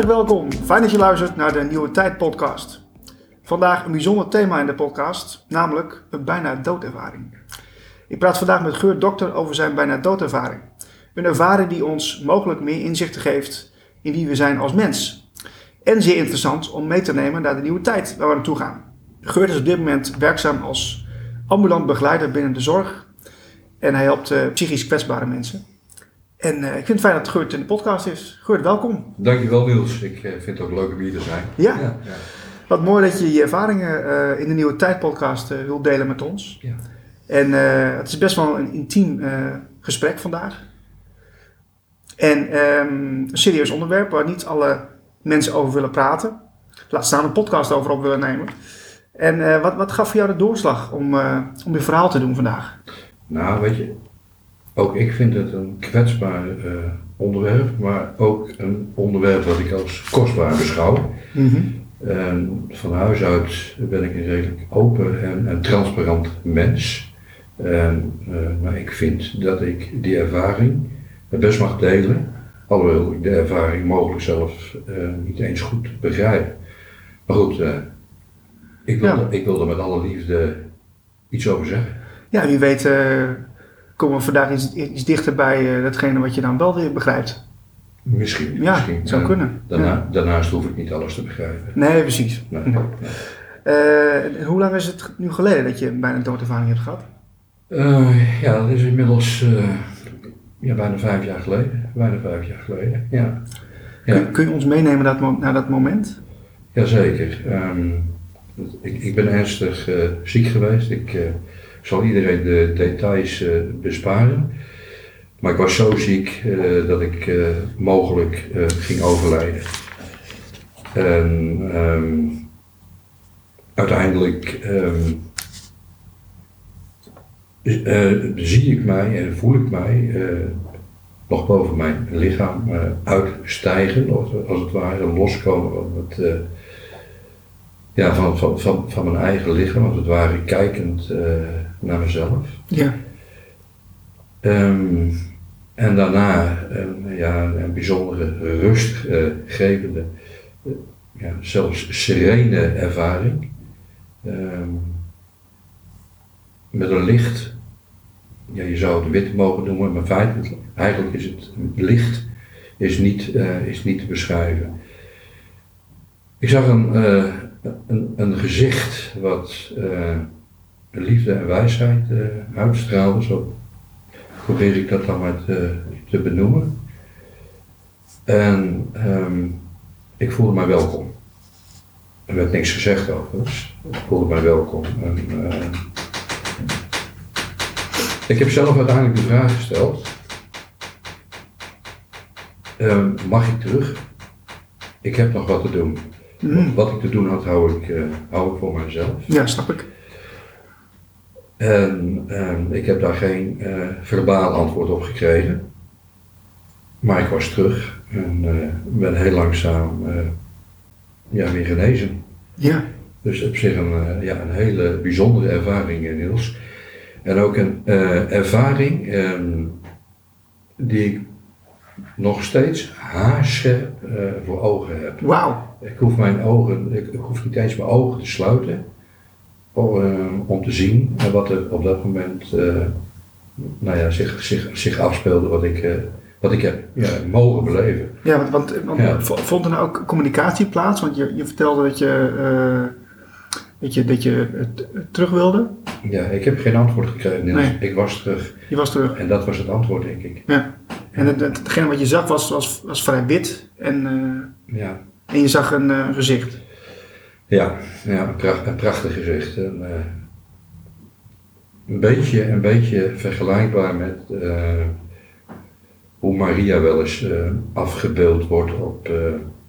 Hartelijk welkom. Fijn dat je luistert naar de Nieuwe Tijd podcast. Vandaag een bijzonder thema in de podcast, namelijk een bijna doodervaring. Ik praat vandaag met Geurt Dokter over zijn bijna doodervaring. Een ervaring die ons mogelijk meer inzichten geeft in wie we zijn als mens. En zeer interessant om mee te nemen naar de nieuwe tijd waar we naartoe gaan. Geurt is op dit moment werkzaam als ambulant begeleider binnen de zorg. En hij helpt uh, psychisch kwetsbare mensen. En uh, ik vind het fijn dat Geurt in de podcast is. Geurt, welkom. Dankjewel Niels. Ik uh, vind het ook leuk om hier te zijn. Ja. ja, ja. Wat mooi dat je je ervaringen in de Nieuwe Tijd podcast wilt delen met ons. Ja. En het is best wel een intiem gesprek vandaag. En um, een serieus onderwerp waar niet alle mensen over willen praten. Laat staan een podcast over op willen nemen. En wat, wat gaf voor jou de doorslag om, om je verhaal te doen vandaag? Nou, weet je, ook ik vind het een kwetsbaar uh, onderwerp, maar ook een onderwerp wat ik als kostbaar beschouw. Mm -hmm. En van huis uit ben ik een redelijk open en, en transparant mens. En, maar ik vind dat ik die ervaring best mag delen, alhoewel ik de ervaring mogelijk zelf niet eens goed begrijp. Maar goed, ik wil, ja. ik wil er met alle liefde iets over zeggen. Ja, wie weet komen we vandaag iets, iets dichter bij uh, datgene wat je dan wel weer begrijpt. Misschien. Ja, misschien. zou kunnen. Daarna, ja. Daarnaast hoef ik niet alles te begrijpen. Nee, precies. Nee, nee. Uh, hoe lang is het nu geleden dat je bijna een doodervaring hebt gehad? ja, dat is inmiddels ja, bijna vijf jaar geleden. Bijna vijf jaar geleden, ja. ja. Kun, kun, je ons meenemen dat, naar dat moment? Jazeker. Um, ik, ik ben ernstig ziek geweest. Ik zal iedereen de details uh, besparen. Maar ik was zo ziek dat ik mogelijk ging overlijden. En um, uiteindelijk um, zie ik mij en voel ik mij nog boven mijn lichaam uitstijgen, of als het ware loskomen van het ja, van, van, van, van mijn eigen lichaam, als het ware kijkend naar mezelf. Ja. Um, en daarna um, ja, een bijzondere rustgevende, uh, ja, zelfs serene ervaring. Um, met een licht, ja, je zou het wit mogen noemen, maar feitelijk, eigenlijk is het licht is niet, uh, is niet te beschrijven. Ik zag een, een, een gezicht wat liefde en wijsheid uh, uitstraalde. Zo probeer ik dat dan maar te, te benoemen. En um, ik voelde mij welkom. Er werd niks gezegd overigens. Ik voelde mij welkom. En, uh, ik heb zelf uiteindelijk de vraag gesteld. Um, mag ik terug? Ik heb nog wat te doen. Mm. Wat ik te doen had, hou ik, uh, hou ik voor mezelf. Ja, snap ik. En um, ik heb daar geen uh, verbaal antwoord op gekregen. Maar ik was terug en uh, ben heel langzaam ja, weer genezen. Ja. Dus op zich een, ja, een hele bijzondere ervaring, Niels. En ook een ervaring um, die ik nog steeds haarscherp voor ogen heb. Wauw. Ik hoef mijn ogen, ik, ik, hoef niet eens mijn ogen te sluiten om, uh, om te zien wat er op dat moment uh, nou ja, zich, zich, zich afspeelde, wat ik, uh, wat ik heb ja, mogen beleven. Ja, want, want, want ja. vond er nou ook communicatie plaats? Want je, je vertelde dat je, dat je, dat je het, terug wilde. Ja, ik heb geen antwoord gekregen. Nee. Ik was terug. Je was terug. En dat was het antwoord, denk ik. Ja. En het, hetgene wat je zag was, was, was vrij wit. En, ja. En je zag een gezicht. Ja, ja een, pracht, prachtig gezicht. En, uh, een, beetje, een beetje vergelijkbaar met uh, hoe Maria wel eens afgebeeld wordt op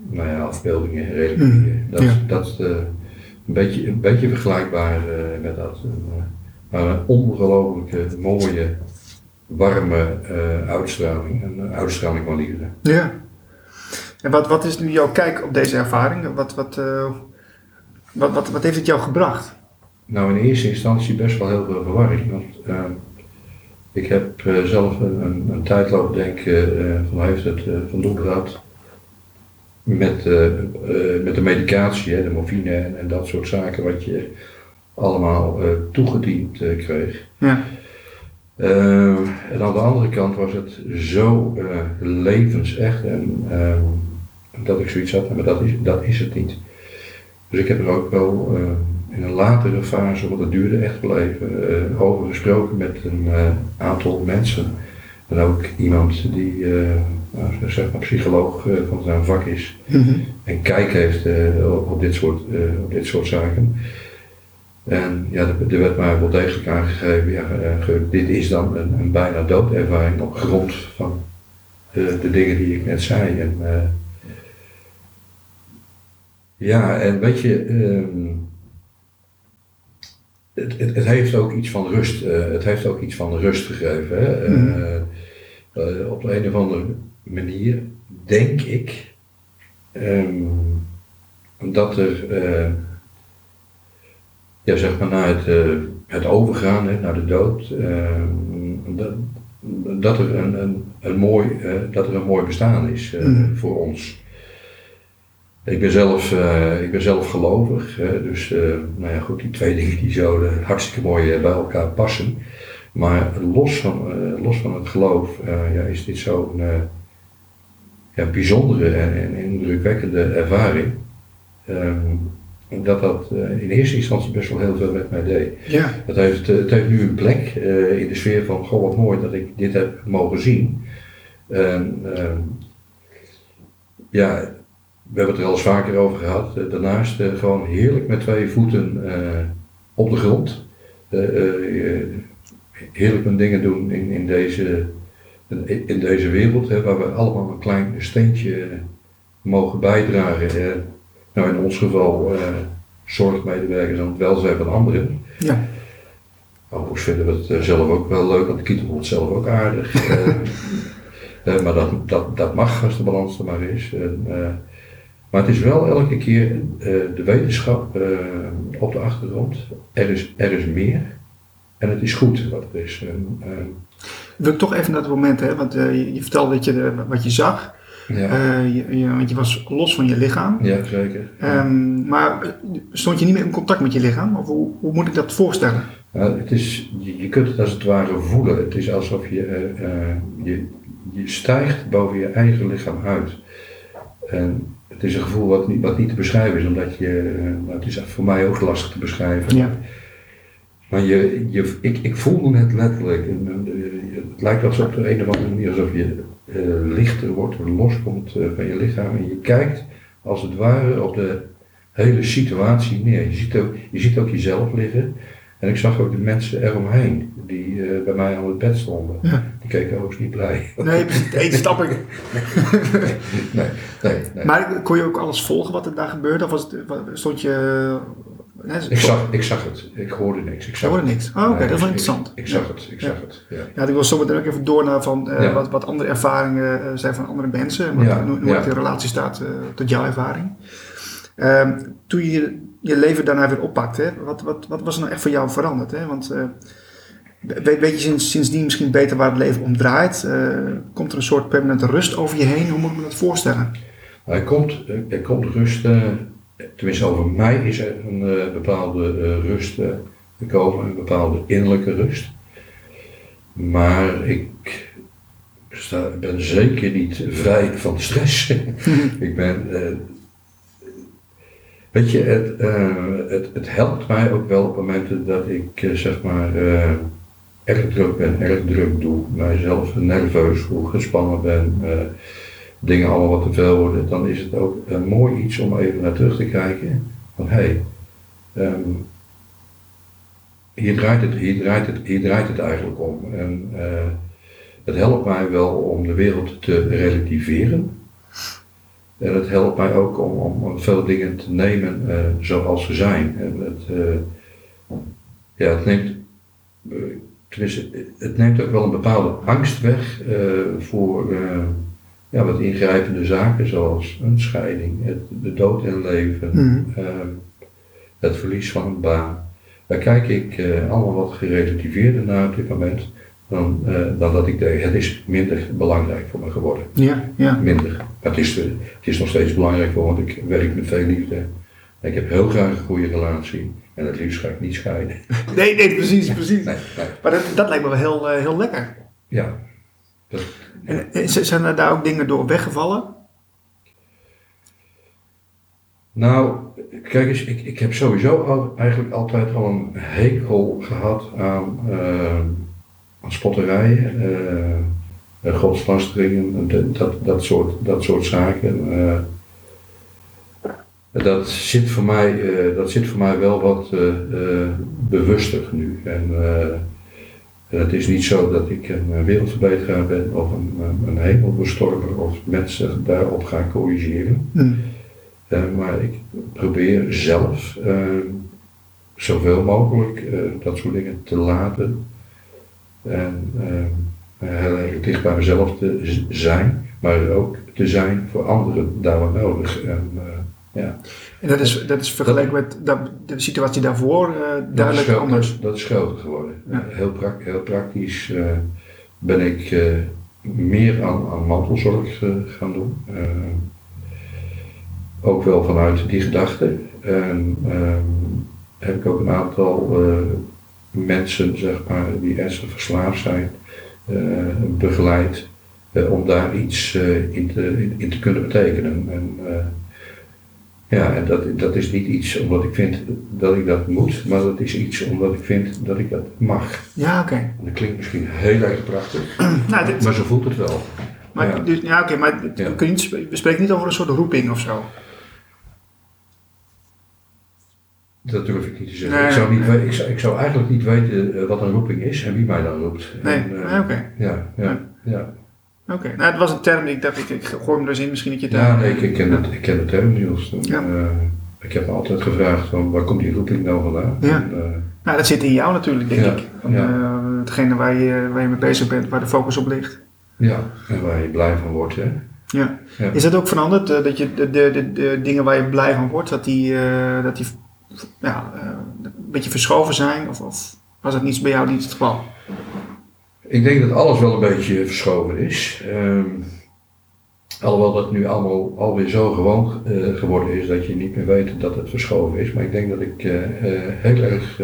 nou ja, afbeeldingen en reliquieën. Mm, dat ja. dat een, beetje, een beetje vergelijkbaar met dat. maar een ongelooflijke mooie, warme uitstraling. Een uitstraling van liefde. Ja. En wat, wat is nu jouw kijk op deze ervaring? Wat, wat, uh, wat, wat, wat heeft het jou gebracht? Nou, in eerste instantie best wel heel veel verwarring. Want uh, ik heb uh, zelf een, een, een tijdloop denken van heeft het van doen gehad. met, uh, met de medicatie, hè, de morfine en, en, dat soort zaken, wat je allemaal toegediend kreeg. Ja. en aan de andere kant was het zo levensecht en dat ik zoiets had, maar dat is, dat is het niet. Dus ik heb er ook wel in een latere fase, want het duurde echt wel even, over gesproken met een aantal mensen. En ook iemand die nou, zeg maar psycholoog uh, van zijn vak is mhm. en kijk heeft uh, op, dit soort, uh, op dit soort zaken. En ja, er werd mij wel degelijk aangegeven, ja, dit is dan een, een bijna doodervaring op grond van de dingen die ik net zei. En, ja, en weet je, um, het, het, het, heeft ook iets van rust, het heeft ook iets van rust gegeven. Hè? Mm. op de een of andere manier denk ik um, dat er, uh, ja, zeg maar, na het, uh, het overgaan hè, naar de dood, uh, dat, dat, er een, een, een mooi, dat er een mooi bestaan is mm. voor ons. Ik ben zelf, ik ben zelf gelovig, dus nou ja, goed, die twee dingen die zo hartstikke mooi bij elkaar passen. Maar los van, los van het geloof ja, is dit zo'n ja, bijzondere en, en indrukwekkende ervaring. Um, dat dat in eerste instantie best wel heel veel met mij deed. Ja. Het, heeft, het heeft nu een plek in de sfeer van, goh wat mooi dat ik dit heb mogen zien. Um, ja, we hebben het er al eens vaker over gehad. daarnaast gewoon heerlijk met twee voeten op de grond. heerlijk mijn dingen doen in, in deze in deze wereld, hè, waar we allemaal een klein steentje mogen bijdragen. nou, in ons geval zorgmedewerkers aan het welzijn van anderen. Ja. Overigens vinden we het eh, zelf ook wel leuk, want de Kietel het zelf ook aardig. uh, maar dat, dat, dat mag als de balans er maar is. Maar het is wel elke keer de wetenschap op de achtergrond. Er is, er is meer en het is goed wat er is. Wil ik toch even naar het moment, hè? want je, je, vertelde dat je, wat je zag. Ja. Uh, je, want je was los van je lichaam. Ja, zeker. Um, maar stond je niet meer in contact met je lichaam? Of hoe, hoe moet ik dat voorstellen? Nou, het is, je, je, kunt het als het ware voelen. Het is alsof je, uh, je, je stijgt boven je eigen lichaam uit. En het is een gevoel wat niet, wat niet te beschrijven is, omdat je, nou, het is voor mij ook lastig te beschrijven. Ja. Maar je, je, ik, ik voelde het letterlijk. Het lijkt alsof op de een of andere manier alsof je uh, lichter wordt, loskomt uh, van je lichaam. En je kijkt als het ware op de hele situatie neer. Je ziet ook, je ziet ook jezelf liggen. En ik zag ook de mensen eromheen die uh, bij mij aan het bed stonden. Ja. Die keken ook niet blij. Nee, één stap ik. nee, nee, nee, Maar kon je ook alles volgen wat er daar gebeurde? Of was het, stond je ik, zag, ik zag het, ik hoorde niks. Ik zag hoorde niks. Oh, oké, dat is wel interessant. Ik, zag het, ik zag het. Ja. ja, ik wil zo meteen ook even door naar van, uh, wat, wat andere ervaringen uh, zijn van andere mensen. Wat, ja. hoe, hoe het in relatie staat tot jouw ervaring. Ehm, toen je je leven daarna weer oppakte, wat, wat, wat was er nou echt voor jou veranderd? Hè? Want weet, weet je sinds, sindsdien misschien beter waar het leven om draait? komt er een soort permanente rust over je heen? Hoe moet ik me dat voorstellen? Er komt, er komt rust tenminste over mij is er een bepaalde rust gekomen, een bepaalde innerlijke rust. Maar ik ben zeker niet vrij van stress. ik ben. Weet je, het, het, het, helpt mij ook wel op momenten dat ik zeg maar erg druk ben, erg druk doe, mijzelf nerveus voel, gespannen ben dingen allemaal wat te veel worden, dan is het ook een mooi iets om even naar terug te kijken. Van hé, hey, ehm, hier, draait het, hier, draait het, hier draait het eigenlijk om. En het helpt mij wel om de wereld te relativeren. En het helpt mij ook om, om veel dingen te nemen uh, zoals ze zijn. En het, uh, ja, het neemt, tenminste, het neemt ook wel een bepaalde angst weg voor ja, wat ingrijpende zaken zoals een scheiding, het, de dood in leven, mhm. het verlies van een baan. Daar kijk ik allemaal wat gerelativeerder naar op dit moment. Dan, eh, dan dat ik deed. Het is minder belangrijk voor me geworden. Ja, ja. Minder. Maar het is, het is nog steeds belangrijk voor me, want ik werk met veel liefde. Ik heb heel graag een goede relatie. En het liefst ga ik niet scheiden. Nee, nee, precies, precies. Nee, nee. Maar dat, dat lijkt me wel heel, eh, heel lekker. Ja. Dat, En, zijn er daar ook dingen door weggevallen? Nou, kijk eens, ik, ik heb sowieso al, eigenlijk altijd al een hekel gehad aan, eh, aan spotterijen, godslasteringen, de- dat, dat, soort, dat soort zaken. eh. dat, zit voor mij, eh, dat zit voor mij wel wat eh, bewuster nu. En, het is niet zo dat ik een wereldverbeteraar ben of een, een, hemelbestormer of mensen daarop ga corrigeren. Hm. Eh, maar ik probeer zelf zoveel mogelijk dat soort dingen te laten. En eh, heel erg dicht bij mezelf te zijn, maar ook te zijn voor anderen daar waar nodig. En, eh, ja, En dat is, dat is vergeleken met de situatie daarvoor eh, dat, duidelijk groot- anders. dat is groter geworden. Ja. heel, prak- heel praktisch eh, ben ik meer aan, aan mantelzorg gaan doen. Ook wel vanuit die gedachte. En ehm, heb ik ook een aantal mensen, zeg maar, die ernstig verslaafd zijn, eh, begeleid eh, om daar iets eh, in, te, in, te kunnen betekenen. En, ja, en dat, dat is niet iets omdat ik vind dat ik dat moet, maar dat is iets omdat ik vind dat ik dat mag. Ja, oké. Dat klinkt misschien heel erg prachtig, Nou, dit, maar zo voelt het wel. maar, ja. dus, ja, oké, maar Ja. we, niet, we spreken niet over een soort roeping of zo. Dat durf ik niet te zeggen. Nee, ik, zou niet nee. ik, zou, ik zou eigenlijk niet weten eh, wat een roeping is en wie mij dan roept. Nee, eh, nee, oké. Ja, ja, ja. Oké, nou, het was een term, die ik dacht, ik, ik gooi hem er eens in, misschien dat je het... Ja, eh, nee, ik, ik ken, het, ik ken de term Niels. Ja. ik heb me altijd gevraagd van waar komt die roeping nou vandaan? Ja. En, Nou, dat zit in jou natuurlijk, denk Ja, ik. Van, ja. hetgene waar je, waar je mee bezig bent, waar de focus op ligt. ja, en waar je blij van wordt. Hè? Ja. Ja. Is dat ook veranderd? dat je de, de, de, de dingen waar je blij van wordt, dat die, dat die ja, eh, een beetje verschoven zijn? Of, of was dat niet bij jou niet het geval? Ik denk dat alles wel een beetje verschoven is. Ehm, alhoewel dat nu allemaal alweer zo gewoon eh, geworden is dat je niet meer weet dat het verschoven is. Maar ik denk dat ik eh, heel erg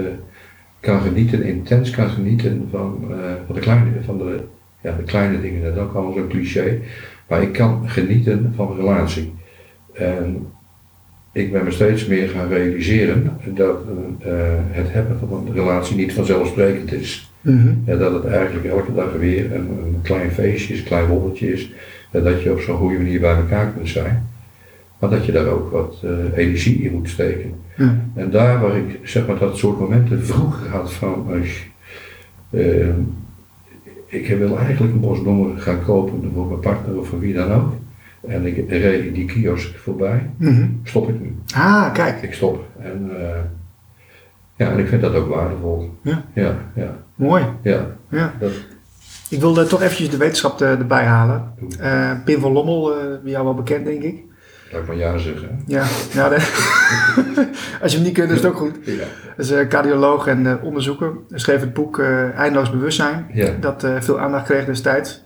kan genieten, intens kan genieten van, van, de, kleine, van de, ja, de kleine dingen. Dat ook allemaal zo'n cliché. Maar ik kan genieten van een relatie. En ik ben me steeds meer gaan realiseren dat eh, het hebben van een relatie niet vanzelfsprekend is. Ja, dat het eigenlijk elke dag weer een, een klein feestje is, een klein wondertje is. En dat je op zo'n goede manier bij elkaar kunt zijn. Maar dat je daar ook wat eh, energie in moet steken. En daar waar ik zeg maar dat soort momenten vroeger had van. Als, eh, ik wil eigenlijk een bos bloemen gaan kopen voor mijn partner of voor wie dan ook. En ik reed die kiosk voorbij. Mhm. Stop ik nu. Ah, kijk. Ik stop. En, eh, ja, en ik vind dat ook waardevol. Ja. Ja, ja, Mooi. ja. Ja. Dat, Ik wilde toch eventjes de wetenschap er- erbij halen. Eh, Pim van Lommel, eh bij jou wel bekend, denk ik. laat ik maar ja zeggen. Ja, ja de- als je hem niet kunt, is het ook goed. Ja. Is eh, cardioloog en eh, onderzoeker. Hij schreef het boek eh Eindeloos Bewustzijn. Ja. Dat eh, veel aandacht kreeg destijds.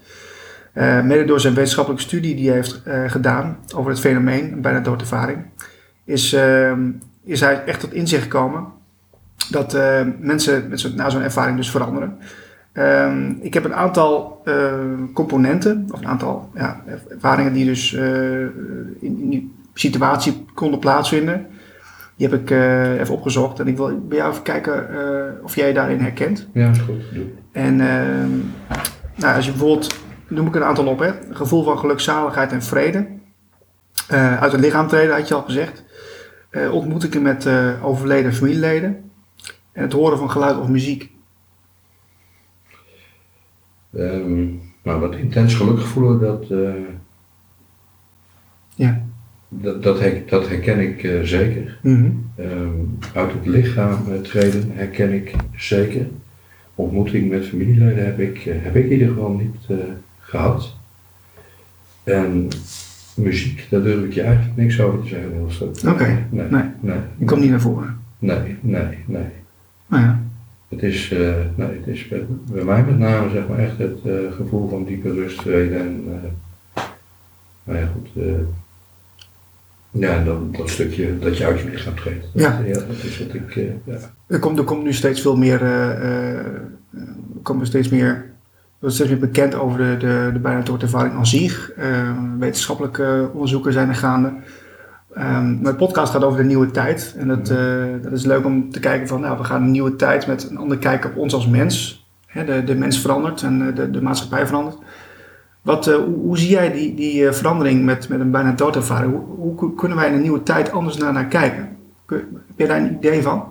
Eh, mede door zijn wetenschappelijke studie die hij heeft eh, gedaan over het fenomeen, een bijna doodervaring, is, eh, is hij echt tot inzicht gekomen dat eh, mensen met zo, na zo'n ervaring dus veranderen. Ehm, ik heb een aantal componenten, of een aantal ja, ervaringen die dus in, in die situatie konden plaatsvinden. Die heb ik even opgezocht en ik wil bij jou even kijken of jij je daarin herkent. Ja, is goed. En ehm, nou, als je bijvoorbeeld, noem ik een aantal op, hè? een gevoel van gelukzaligheid en vrede. Eh, uit het lichaam treden, had je al gezegd. Eh, ontmoetingen met eh, overleden familieleden. En het horen van geluid of muziek. Ehm, nou, wat intens geluk voelen, dat, Ja. dat, dat, her- dat herken ik zeker. Mhm. Ehm, uit het lichaam treden herken ik zeker. Ontmoeting met familieleden heb ik, heb ik in ieder geval niet gehad. En muziek, daar durf ik je eigenlijk niks over te zeggen. Oké, nee, nee. nee, Ik kom niet naar voren. nee, nee, nee. Nou ja. Het is, uh, nee, het is bij, bij, mij met name zeg maar echt het uh, gevoel van diepe rust, vrede en uh, nou ja goed, ja, dan dat stukje dat je uit je lichaam treedt. Ja. ja. dat is wat ik, ja. Er komt, er komt nu steeds veel meer, er komt steeds meer, steeds meer bekend over de, de, de bijna ervaring aan zich. wetenschappelijke onderzoeken zijn er gaande. Um, mijn podcast gaat over de nieuwe tijd. En dat, uh, dat is leuk om te kijken van, nou, we gaan een nieuwe tijd met een ander kijken op ons als mens. de, de mens verandert en de, de maatschappij verandert. Wat, uh, hoe, hoe, zie jij die, die verandering met, met een bijna doodervaring? Hoe, hoe, kunnen wij in een nieuwe tijd anders naar, naar kijken? Kun, heb je daar een idee van?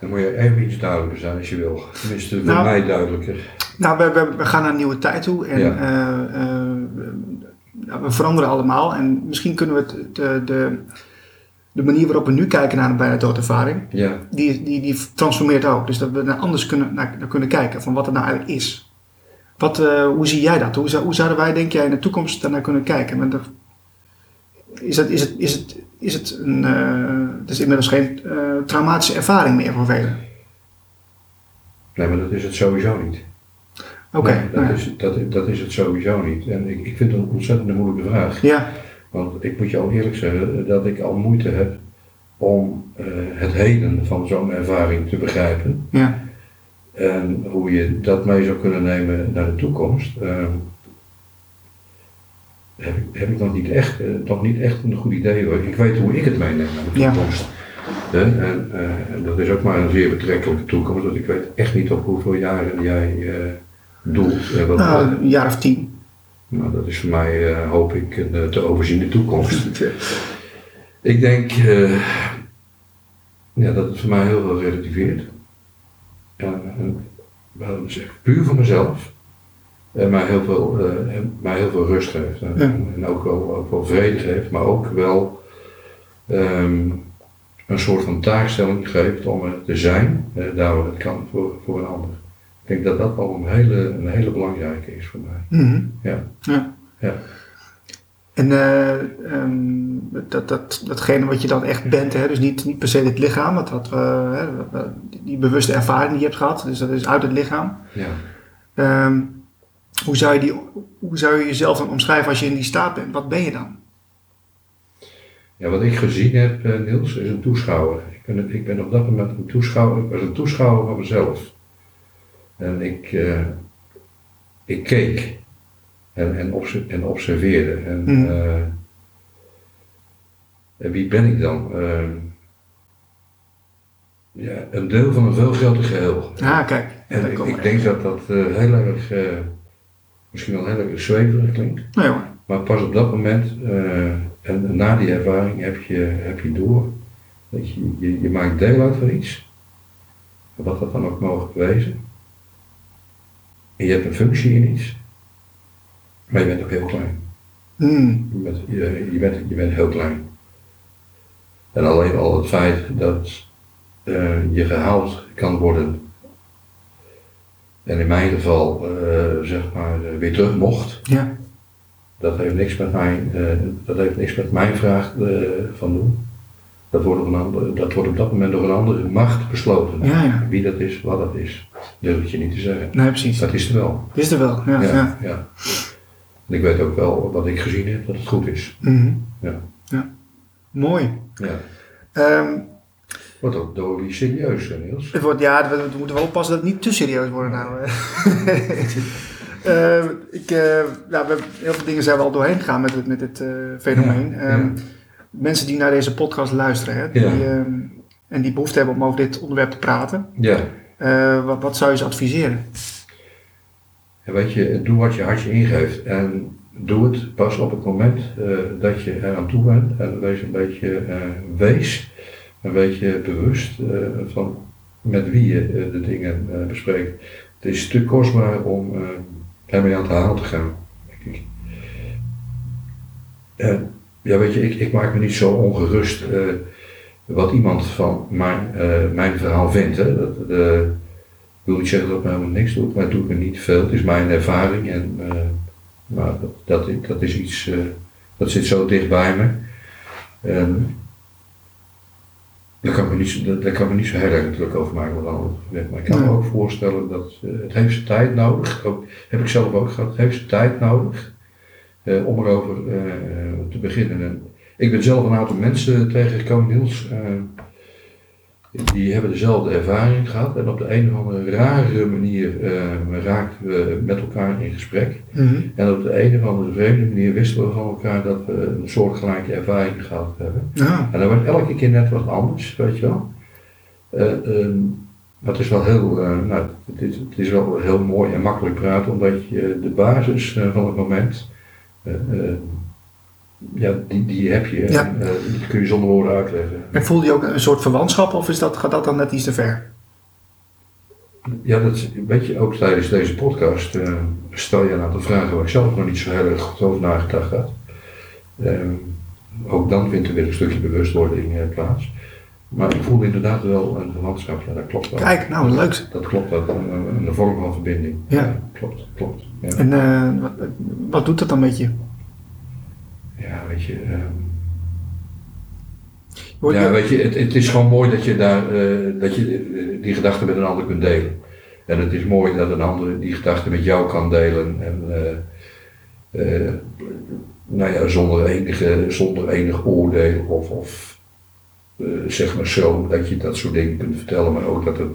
Dan moet je even iets duidelijker zijn als je wil. Tenminste, voor nou, mij duidelijker. Nou, we, we, we, gaan naar een nieuwe tijd toe. En ja ja, we veranderen allemaal en misschien kunnen we het, de, de, de manier waarop we nu kijken naar een bijna doodervaring, ja. die, die, die transformeert ook. Dus dat we naar anders kunnen, naar, naar kunnen kijken van wat het nou eigenlijk is. Wat, uh, hoe zie jij dat? Hoe, hoe zouden wij, denk jij, in de toekomst daarnaar kunnen kijken? Maar is, het, is, het, is, het, is het een. Uh, het is inmiddels geen uh, traumatische ervaring meer voor velen? Nee, maar dat is het sowieso niet. Oké. Nee, dat, is, dat, dat is het sowieso niet. En ik, ik vind het een ontzettend moeilijke vraag. Ja. Want ik moet je al eerlijk zeggen dat ik al moeite heb om uh, het heden van zo'n ervaring te begrijpen. Ja. En hoe je dat mee zou kunnen nemen naar de toekomst. Uh, heb, ik, heb ik nog niet echt, uh, nog niet echt een goed idee hoor. Ik weet hoe ik het meeneem naar de toekomst. Ja. En, en dat is ook maar een zeer betrekkelijke toekomst. Want ik weet echt niet op hoeveel jaren jij? Uh, nou, een jaar of tien. Nou, dat is voor mij, hoop ik, een te overziene toekomst. ik denk ja, dat het voor mij heel veel relativeert. En, zeg, puur voor mezelf. En mij heel veel, mij heel veel rust geeft. En, ja. en ook, wel, ook wel vrede geeft, maar ook wel um, een soort van taakstelling geeft om er te zijn, daar waar het kan voor, voor een ander. Ik denk dat dat al een hele, een hele belangrijke is voor mij. Mm -hmm. ja. ja. ja. En uh, um, dat, dat, datgene wat je dan echt bent, hè, dus niet, niet per se het lichaam, wat, uh, die bewuste ervaring die je hebt gehad, dus dat is uit het lichaam. Ja. Um, hoe, zou je die, hoe zou je jezelf dan omschrijven als je in die staat bent? Wat ben je dan? Ja, wat ik gezien heb, uh, Niels, is een toeschouwer. Ik ben, ik ben op dat moment een toeschouwer, ik was een toeschouwer van mezelf. En ik, uh, ik keek en, en, en observeerde. En, Mm. uh, en wie ben ik dan? Uh, ja, een deel van een veel groter geheel. Ah, kijk. En ik, ik denk dat dat heel erg, misschien wel heel erg zweverig klinkt. Nee hoor. Maar pas op dat moment en na die ervaring heb je, heb je door. Dat je, je, je maakt deel uit van iets. Wat dat dan ook mogen wezen. En je hebt een functie in iets, maar je bent ook heel klein. Mm. Je, bent, je, je, bent, je bent heel klein. En alleen al het feit dat uh, je gehaald kan worden, en in mijn geval uh, zeg maar uh, weer terug mocht, ja. dat heeft niks met mijn, dat heeft niks met mijn vraag van doen. Dat wordt, op een dat wordt op dat moment door een andere macht besloten. Ja, ja. Wie dat is, wat dat is, durf ik je niet te zeggen. Nee, precies. Dat is er wel. Dat is er wel, ja. ja, ja. En ik weet ook wel wat ik gezien heb, dat het goed is. Mm -hmm. ja. ja. Mooi. Ja. Um, wordt ook door die serieus, Niels. Het wordt, ja, we, we, moeten wel oppassen dat het niet te serieus wordt nou. uh, ik, uh, nou, we, heel veel dingen zijn we al doorheen gegaan met het, met het uh, fenomeen. Ja, ja. Um, mensen die naar deze podcast luisteren hè, die, Ja. ehm, en die behoefte hebben om over dit onderwerp te praten, Ja. eh, wat, wat zou je ze adviseren? En weet je, doe wat je hartje ingeeft. En doe het pas op het moment eh, dat je er aan toe bent. En wees een beetje, eh, wees een beetje bewust eh, van met wie je eh, de dingen eh, bespreekt. Het is te kostbaar om ermee aan het haal te gaan, denk ik. Ja, weet je, ik, ik maak me niet zo ongerust wat iemand van mijn, mijn verhaal vindt. Hè. Dat, eh, ik wil niet zeggen dat ik helemaal niks doe, maar het doet me niet veel. Het is mijn ervaring en maar dat, dat, is- iets, dat zit zo dicht bij me. Daar kan, ik me niet, zo- daar, daar kan ik me niet zo heel erg druk over maken wat. Maar ik kan me ook voorstellen dat eh, het heeft zijn tijd nodig. Ook, heb ik zelf ook gehad. Het heeft zijn tijd nodig eh, om erover eh, te beginnen. En ik ben zelf een aantal mensen tegengekomen, Niels. Die hebben dezelfde ervaring gehad. En op de een of andere rare manier eh, raakten we met elkaar in gesprek. Mhm. En op de een of andere vreemde manier wisten we van elkaar dat we een soortgelijke ervaring gehad hebben. Ja. En dat wordt elke keer net wat anders, weet je wel. Ehm, maar het is wel heel, eh, nou, het is, het is wel heel mooi en makkelijk praten, omdat je de basis eh, van het moment, ja, die, die heb je. Ja. En, eh, die kun je zonder woorden uitleggen. En voel je ook een soort verwantschap of is dat, gaat dat dan net iets te ver? Ja, dat weet je, ook tijdens deze podcast eh, stel je een aantal vragen waar ik zelf nog niet zo heel erg goed over nagedacht had. Ehm, ook dan vindt er weer een stukje bewustwording eh, plaats. Maar ik voel inderdaad wel een verwantschap, ja, dat klopt wel. Kijk, nou leuk. Dat klopt, dat een, een, vorm van verbinding. Ja. klopt, klopt. Ja, En wat, wat doet dat dan met je? Ja weet je. ehm, ja, weet je, het, het is gewoon mooi dat je, daar, eh, dat je eh, die gedachten met een ander kunt delen. En het is mooi dat een ander die gedachten met jou kan delen. En, eh, nou ja, zonder, enige, zonder enig oordeel of, of zeg maar zo, dat je dat soort dingen kunt vertellen. Maar ook dat het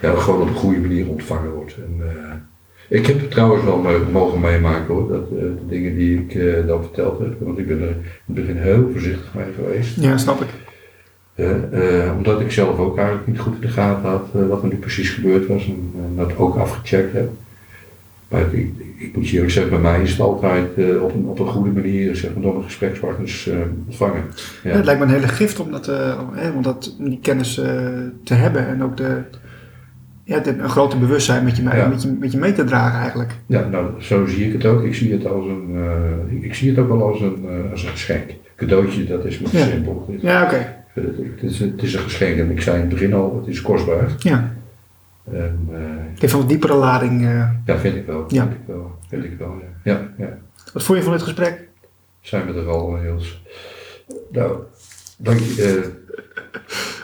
ja, gewoon op een goede manier ontvangen wordt. En, ik heb het trouwens wel mogen meemaken hoor, dat, eh, de dingen die ik eh, dan verteld heb. Want ik ben er in het begin heel voorzichtig mee geweest. Ja, snap ik. Eh, omdat ik zelf ook eigenlijk niet goed in de gaten had wat er nu precies gebeurd was en dat ook afgecheckt heb. Maar ik, ik, ik moet je eerlijk zeggen, bij mij is het altijd op, een, op een goede manier zeg maar, door mijn gesprekspartners ontvangen. Ja. Ja. het lijkt me een hele gift om, dat, eh, hè, om, dat, om die kennis te hebben en ook de, ja, een groter bewustzijn met je, mee, Ja. met, je, met je mee te dragen eigenlijk. ja, nou zo zie ik het ook. Ik zie het, als een, eh, ik, zie het ook wel als een, eh, als een geschenk. Cadeautje, dat is maar Ja. simpel. Ja, oké. het, is, het is een geschenk en ik zei in het begin al, het is kostbaar. Ja. En, eh, Het heeft een diepere lading. ja, vind ik wel. Ja. Vind ik wel. Vind ik wel, ja. ja, ja. wat vond je van dit gesprek? zijn we er al, Niels. Nou, dank je.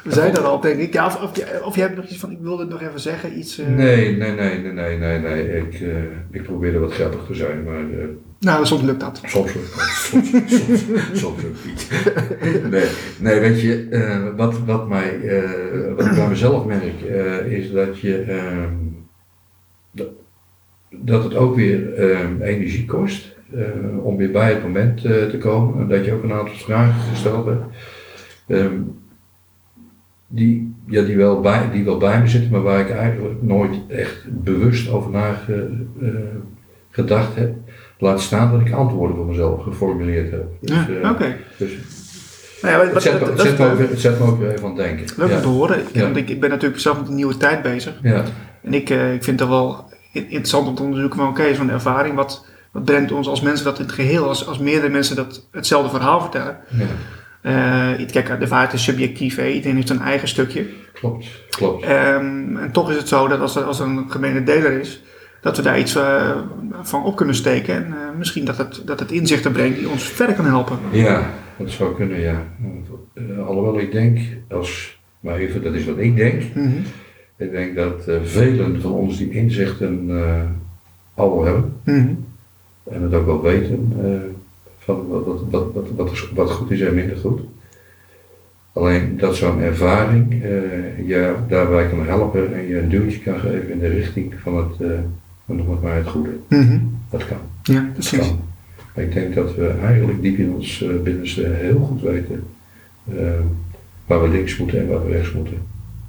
We zijn er al, denk ik. Ja, of, of, of jij hebt nog iets van, ik wilde het nog even zeggen, iets... eh, nee, nee, nee, nee, nee, nee, nee. Ik, eh, ik probeerde wat grappig te zijn, maar eh, Nou, soms lukt dat. soms lukt het. Soms, soms, soms lukt niet. Nee, nee weet je, wat, wat, mij, wat ik bij mezelf merk, is dat je. ehm, dat, dat het ook weer ehm, energie kost om weer bij het moment te komen. En dat je ook een aantal vragen gesteld hebt. ehm, die, ja, die, wel bij, die wel bij me zitten, maar waar ik eigenlijk nooit echt bewust over nagedacht heb. Laat staan dat ik antwoorden voor mezelf geformuleerd heb. Dus, Ja, eh, oké. dus Nou ja, het, zet, me- dat- dat- ook, weer- het zet me ook weer even aan het denken. Leuk om te horen. Ik, Ja. Want ik, ik ben natuurlijk zelf met een nieuwe tijd bezig. Ja. En ik, eh, ik vind het wel interessant om te onderzoeken van oké, zo'n ervaring, wat, wat brengt ons als mensen dat in het geheel, als, als meerdere mensen dat hetzelfde verhaal vertellen. ja, Eh, kijk, de waarheid is subjectief, hè. iedereen heeft zijn eigen stukje. klopt, klopt. Ehm, en toch is het zo dat als er, als er een gemene deler is, dat we daar iets eh, van op kunnen steken. En eh, misschien dat het, dat het inzichten brengt die ons verder kan helpen. Ja, dat zou kunnen, ja. Alhoewel ik denk, als, maar even, dat is wat ik denk. Mhm. Ik denk dat velen van ons die inzichten al wel hebben. Mhm. En het ook wel weten van wat, wat, wat, wat, wat, goed is en minder goed. Alleen dat zo'n ervaring eh je daarbij kan helpen en je een duwtje kan geven in de richting van het, eh, van nog maar het goede. Mhm. Dat kan. Ja, Dat precies. kan. Maar ik denk dat we eigenlijk diep in ons eh, binnenste heel goed weten eh, waar we links moeten en waar we rechts moeten.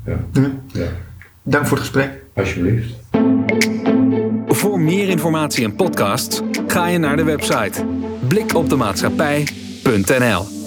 Ja, Ja. ja. Dank voor het gesprek. alsjeblieft. Voor meer informatie en podcasts ga je naar de website blikopdemaatschappij.nl